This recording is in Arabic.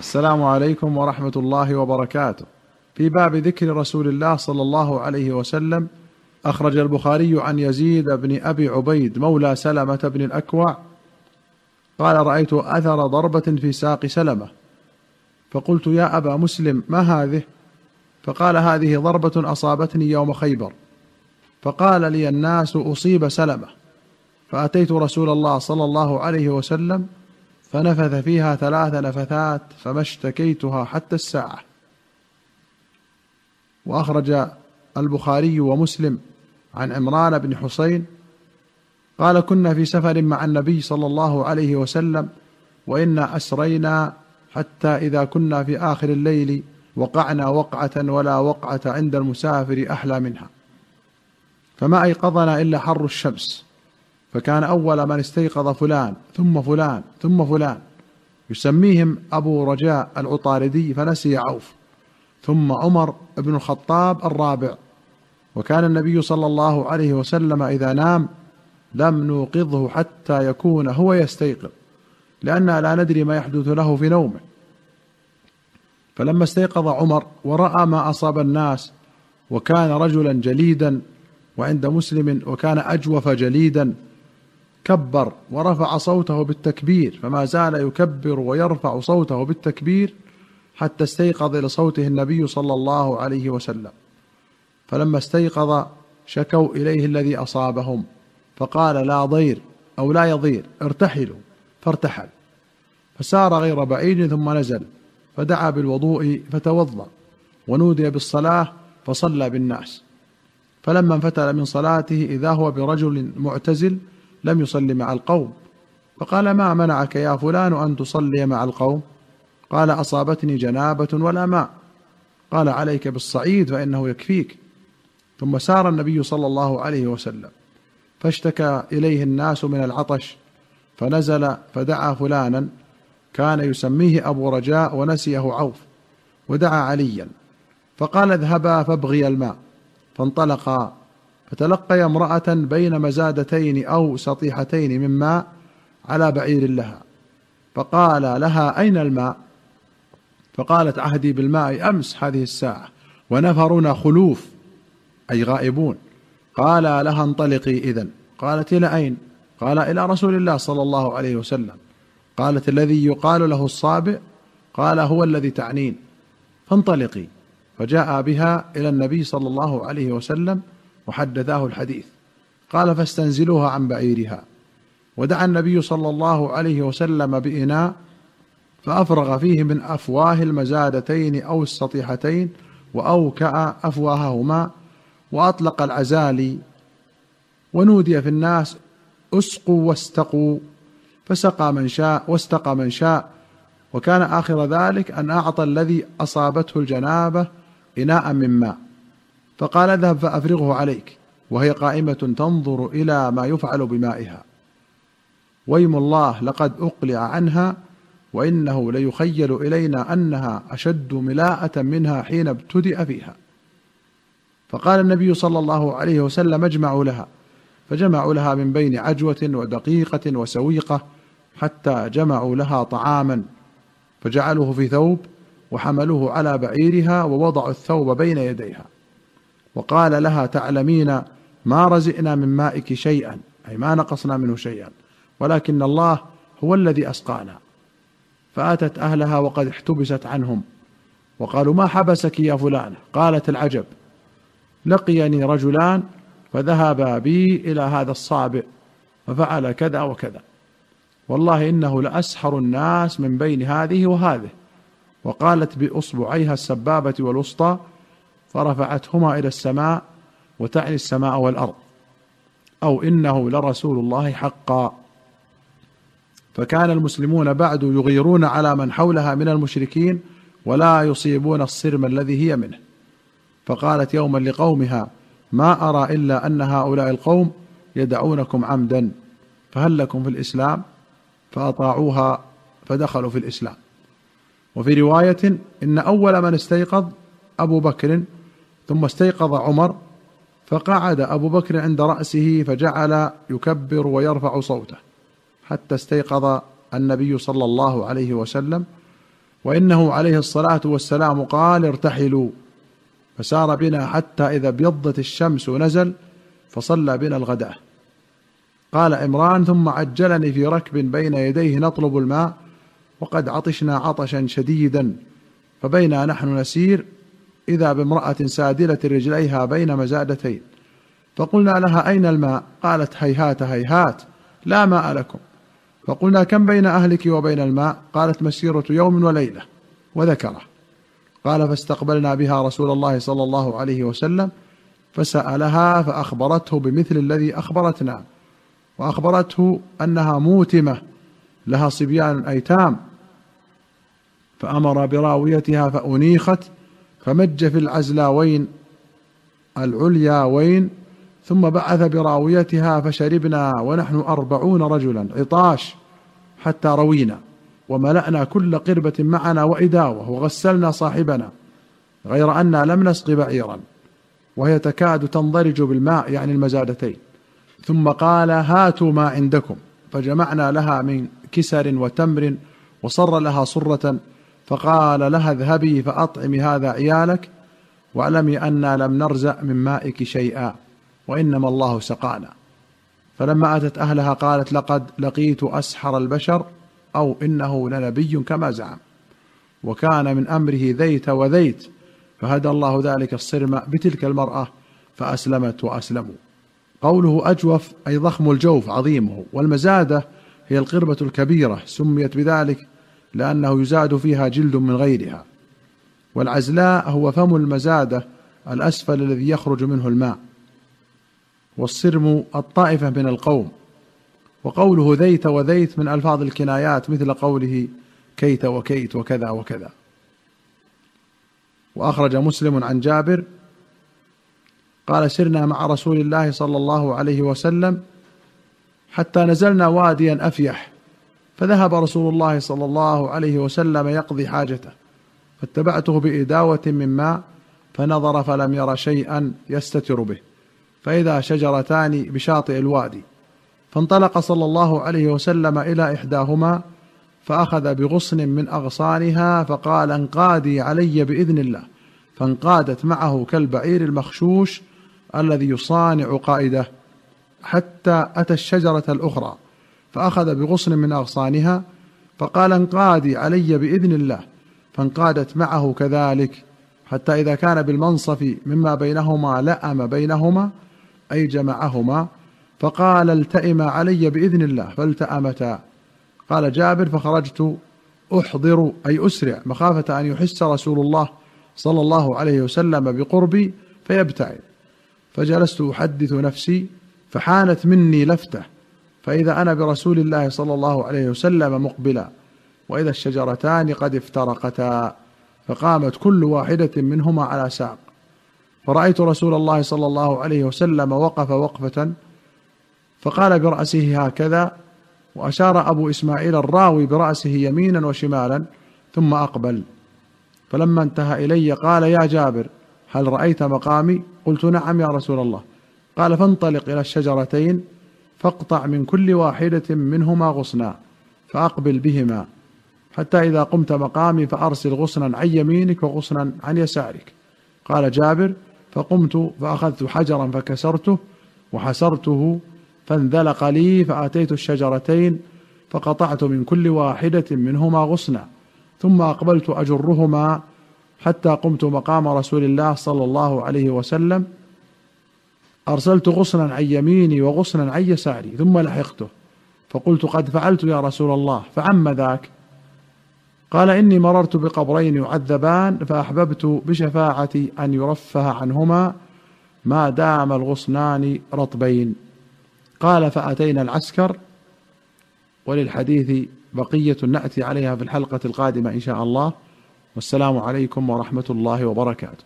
السلام عليكم ورحمة الله وبركاته. في باب ذكر رسول الله صلى الله عليه وسلم أخرج البخاري عن يزيد بن أبي عبيد مولى سلمة بن الأكوع قال رأيت أثر ضربة في ساق سلمة. فقلت يا أبا مسلم ما هذه؟ فقال هذه ضربة أصابتني يوم خيبر. فقال لي الناس أصيب سلمة. فأتيت رسول الله صلى الله عليه وسلم فنفث فيها ثلاث نفثات فما اشتكيتها حتى الساعة. وأخرج البخاري ومسلم عن عمران بن حسين قال كنا في سفر مع النبي صلى الله عليه وسلم وانا أسرينا حتى إذا كنا في آخر الليل وقعنا وقعة ولا وقعة عند المسافر أحلى منها. فما أيقظنا إلا حر الشمس. فكان أول من استيقظ فلان ثم فلان ثم فلان. يسميهم أبو رجاء العطاردي فنسي عوف. ثم عمر بن الخطاب الرابع. وكان النبي صلى الله عليه وسلم إذا نام لم نوقظه حتى يكون هو يستيقظ لأننا لا ندري ما يحدث له في نومه. فلما استيقظ عمر ورأى ما أصاب الناس وكان رجلا جليدا وعند مسلم وكان أجوف جليدا كبر ورفع صوته بالتكبير فما زال يكبر ويرفع صوته بالتكبير حتى استيقظ لصوته النبي صلى الله عليه وسلم. فلما استيقظ شكوا إليه الذي أصابهم فقال لا ضير أو لا يضير ارتحلوا. فارتحل. فسار غير بعيد ثم نزل فدعا بالوضوء فتوضأ ونودي بالصلاة فصلى بالناس. فلما انفتل من صلاته إذا هو برجل معتزل لم يصل مع القوم. فقال ما منعك يا فلان أن تصلي مع القوم؟ قال أصابتني جنابة ولا ماء. قال عليك بالصعيد فإنه يكفيك. ثم سار النبي صلى الله عليه وسلم. فاشتكى إليه الناس من العطش فنزل فدعا فلانا كان يسميه أبو رجاء ونسيه عوف ودعا عليا. فقال اذهبا فابغيا الماء. فانطلقا فتلقي امرأة بين مزادتين أو سطيحتين من ماء على بعير لها. فقال لها أين الماء? فقالت عهدي بالماء أمس هذه الساعة. ونفرنا خلوف أي غائبون. قال لها انطلقي اذا قالت إلى أين؟ قال إلى رسول الله صلى الله عليه وسلم. قالت الذي يقال له الصابئ. قال هو الذي تعنين. فانطلقي. فجاء بها إلى النبي صلى الله عليه وسلم وحدثاه الحديث. قال فاستنزلوها عن بعيرها. ودعا النبي صلى الله عليه وسلم بإناء فأفرغ فيه من أفواه المزادتين أو السطيحتين وأوكأ أفواههما وأطلق العزالي ونودي في الناس اسقوا واستقوا. فسقى من شاء واستقى من شاء وكان آخر ذلك أن أعطى الذي أصابته الجنابة إناء من ماء. فقال اذهب فأفرغه عليك وهي قائمة تنظر إلى ما يفعل بمائها. ويم الله لقد أقلع عنها وإنه ليخيل إلينا أنها أشد ملاءة منها حين ابتدأ فيها. فقال النبي صلى الله عليه وسلم اجمعوا لها فجمعوا لها من بين عجوة ودقيقة وسويقة حتى جمعوا لها طعاما فجعلوه في ثوب وحملوه على بعيرها ووضعوا الثوب بين يديها. وقال لها تعلمين ما رزئنا من مائك شيئا أي ما نقصنا منه شيئا ولكن الله هو الذي أسقانا. فأتت أهلها وقد احتبست عنهم. وقالوا ما حبسك يا فلان؟ قالت العجب لقيني رجلان فذهبا بي إلى هذا الصابئ ففعل كذا وكذا. والله إنه لأسحر الناس من بين هذه وهذه. وقالت بأصبعيها السبابة والوسطى فرفعتهما إلى السماء وتعني السماء والأرض أو إنه لرسول الله حقا. فكان المسلمون بعد يغيرون على من حولها من المشركين ولا يصيبون الصرم الذي هي منه. فقالت يوما لقومها ما أرى إلا أن هؤلاء القوم يدعونكم عمدا فهل لكم في الإسلام؟ فأطاعوها فدخلوا في الإسلام. وفي رواية إن أول من استيقظ أبو بكر ثم استيقظ عمر فقعد أبو بكر عند رأسه فجعل يكبر ويرفع صوته حتى استيقظ النبي صلى الله عليه وسلم وإنه عليه الصلاة والسلام قال ارتحلوا فسار بنا حتى إذا ابيضت الشمس نزل فصلى بنا الغداه قال عمران ثم عجلني في ركب بين يديه نطلب الماء وقد عطشنا عطشا شديدا فبينا نحن نسير إذا بامرأة سادله رجليها بين مزادتين. فقلنا لها أين الماء؟ قالت هيهات هيهات لا ماء لكم. فقلنا كم بين أهلك وبين الماء؟ قالت مسيرة يوم وليلة. وذكره قال فاستقبلنا بها رسول الله صلى الله عليه وسلم فسألها فأخبرته بمثل الذي أخبرتنا. وأخبرته أنها موتمة لها صبيان أيتام. فأمر براويتها فأنيخت فمج في العزلاوين العلياوين ثم بعث براويتها فشربنا ونحن أربعون رجلا عطاش حتى روينا وملأنا كل قربة معنا وإداوة وغسلنا صاحبنا غير أنا لم نسق بعيرا وهي تكاد تنضرج بالماء يعني المزادتين. ثم قال هاتوا ما عندكم فجمعنا لها من كسر وتمر وصر لها صرة فقال لها اذهبي فأطعمي هذا عيالك واعلمي أنا لم نرزأ من مائك شيئا وإنما الله سقانا. فلما أتت أهلها قالت لقد لقيت أسحر البشر أو إنه لنبي كما زعم. وكان من أمره ذيت وذيت فهدى الله ذلك الصرم بتلك المرأة فأسلمت وأسلموا. قوله أجوف أي ضخم الجوف عظيمه والمزادة هي القربة الكبيرة سميت بذلك لأنه يزاد فيها جلد من غيرها. والعزلاء هو فم المزادة الأسفل الذي يخرج منه الماء. والصرم الطائفة من القوم. وقوله ذيت وذيت من ألفاظ الكنايات مثل قوله كيت وكيت وكذا وكذا. وأخرج مسلم عن جابر قال سرنا مع رسول الله صلى الله عليه وسلم حتى نزلنا واديا أفيح. فذهب رسول الله صلى الله عليه وسلم يقضي حاجته فاتبعته بإداوة من ماء فنظر فلم ير شيئا يستتر به فإذا شجرتان بشاطئ الوادي. فانطلق صلى الله عليه وسلم إلى إحداهما فأخذ بغصن من أغصانها فقال انقادي علي بإذن الله. فانقادت معه كالبعير المخشوش الذي يصانع قائده حتى أتى الشجرة الأخرى. فأخذ بغصن من أغصانها فقال انقادي علي بإذن الله. فانقادت معه كذلك حتى إذا كان بالمنصف مما بينهما لأم بينهما أي جمعهما فقال التئما علي بإذن الله فالتأمتا. قال جابر فخرجت أحضر أي أسرع مخافة أن يحس رسول الله صلى الله عليه وسلم بقربي فيبتعد. فجلست أحدث نفسي فحانت مني لفتة. فإذا أنا برسول الله صلى الله عليه وسلم مقبلا وإذا الشجرتان قد افترقتا فقامت كل واحدة منهما على ساق. فرأيت رسول الله صلى الله عليه وسلم وقف وقفة فقال برأسه هكذا وأشار أبو إسماعيل الراوي برأسه يمينا وشمالا ثم أقبل. فلما انتهى إلي قال يا جابر هل رأيت مقامي؟ قلت نعم يا رسول الله. قال فانطلق إلى الشجرتين فاقطع من كل واحدة منهما غصنا فأقبل بهما. حتى إذا قمت مقامي فأرسل غصنا عن يمينك وغصنا عن يسارك. قال جابر فقمت فأخذت حجرا فكسرته وحسرته فانذلق لي فأتيت الشجرتين فقطعت من كل واحدة منهما غصنا. ثم أقبلت أجرهما حتى قمت مقام رسول الله صلى الله عليه وسلم. أرسلت غصنا عن يميني وغصنا عن يساري ثم لحقته. فقلت قد فعلت يا رسول الله فعم ذاك. قال إني مررت بقبرين يعذبان فأحببت بشفاعتي أن يرفه عنهما ما دام الغصنان رطبين. قال فأتينا العسكر وللحديث بقية نأتي عليها في الحلقة القادمة إن شاء الله. والسلام عليكم ورحمة الله وبركاته.